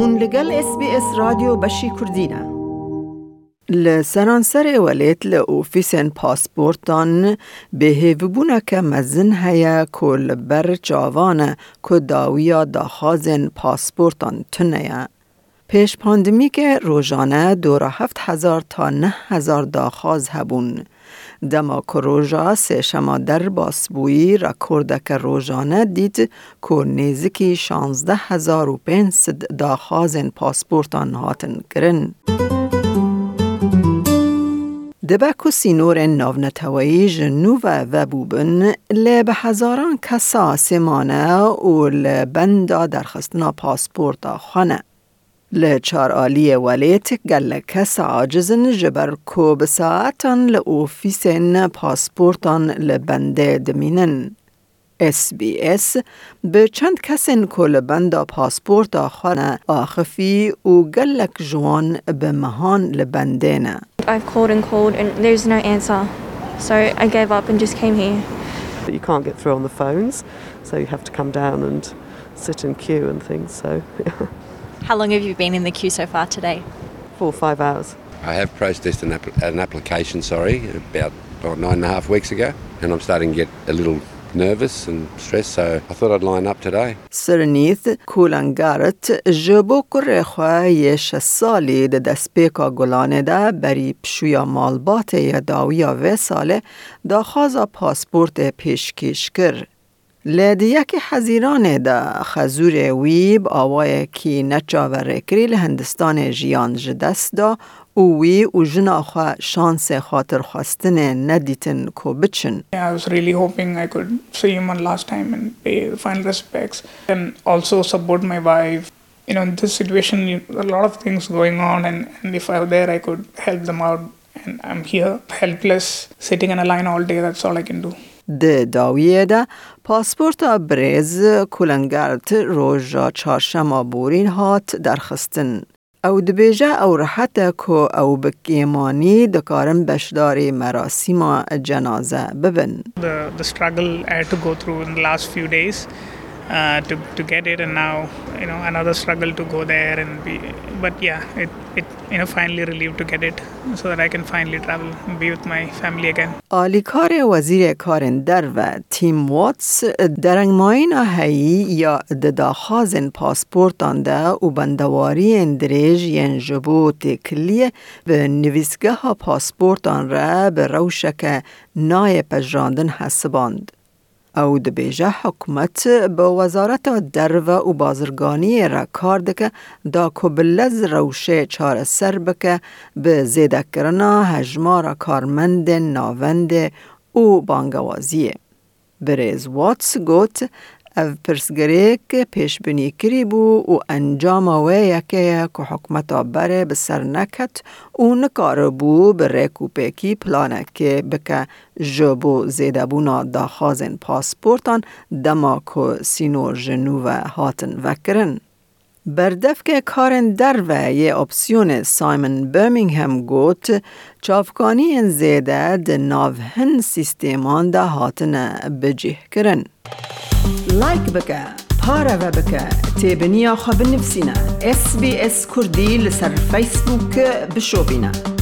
هون لگل اس بی اس رادیو بشی کردینه لسرانسر ولید لأوفیسن پاسپورتان که مزن هیا کل بر چاوانه که داویا داخازن پاسپورتان تنه پیش پاندمیک روزانه دور هفت هزار تا نه هزار داخاز هبون. دما که روژا سه شما در باسبویی دید که نیزکی شانزده هزار و پینسد داخازن پاسپورتان هاتن کرن. دبکو سینور ناونتوایی جنو و وبوبن لی به هزاران کسا سمانه و لبندا درخستنا پاسپورت خانه. لچار آلی ولیت گل کس عاجزن جبر کو بساعتان لأوفیسن پاسپورتان لبنده دمینن. اس بی اس به چند کسین که لبنده پاسپورت آخانه آخفی و گلک جوان به مهان لبنده نه. I've called and called and there's no answer. So I gave up and just came here. You can't get through on the phones, so you have to come down and sit in queue and things. So, How long have you been in the queue so far today? Four or five hours. I have processed an, app- an application, sorry, about oh, nine and a half weeks ago, and I'm starting to get a little nervous and stressed, so I thought I'd line up today. Srnith kulangarat jbo kurrekhwa yesh sali de daspeka golane da bari pshuya malbate ya dawiya ve sale da khaza pasport peshkesh kir. کر. لید یکی حزیران ده خزور ویب آوای کی نچاور کری لهندستان جیان جدست دا او وی و جنا خواه شانس خاطر خواستن ندیتن کو بچن. I was really hoping I could see him one last time and pay final respects and also support my wife. You know, in this situation, a lot of things going on, and, and if I were there, I could help them out. And I'm here, helpless, sitting in a line all day. That's all I can do. ده داویه پاسپورت برز کولنگارت روژا چارشما بورین هات درخستن. او دبیجه او رحته که او بکیمانی دکارن بشداری مراسم جنازه ببن. The the struggle I had to go through in the last few days uh, to to get it, and now you know another struggle to go there and be. But yeah, it it you know finally relieved to get it so that I can finally travel and be with my family again. آلیکار وزیر کارن در و تیم واتس درنگ ماین هایی یا دداخازن پاسپورتان ده و بندواری اندریج ین جبو تکلیه به نویسگه ها پاسپورتان را به روشک نای پجراندن حسباند. او دبیجه حکومت با وزارت درو و بازرگانی را کار دکه دا کبلز روشه چار سر بکه به زیده کرنا هجمار کارمند ناوند و بانگوازیه. بریز واتس گوت او پرسگریک پیش بینی کری بو و انجام و یکه که حکمت بره به نکت و نکار بو به ریکو پیکی پلانه که بکه جبو زیده بونا داخازن پاسپورتان دما که سینور جنو و هاتن وکرن. بردف که کارن در و یه اپسیون سایمن برمینگهم گوت چافکانی ان زیده ده ناوهن سیستیمان ده هاتن بجیه کرن. لایک بکه پارە بە بکە تێبنییا خە بنفسینە SسBS کوردی لەسەر فیسبووک بشۆبینە.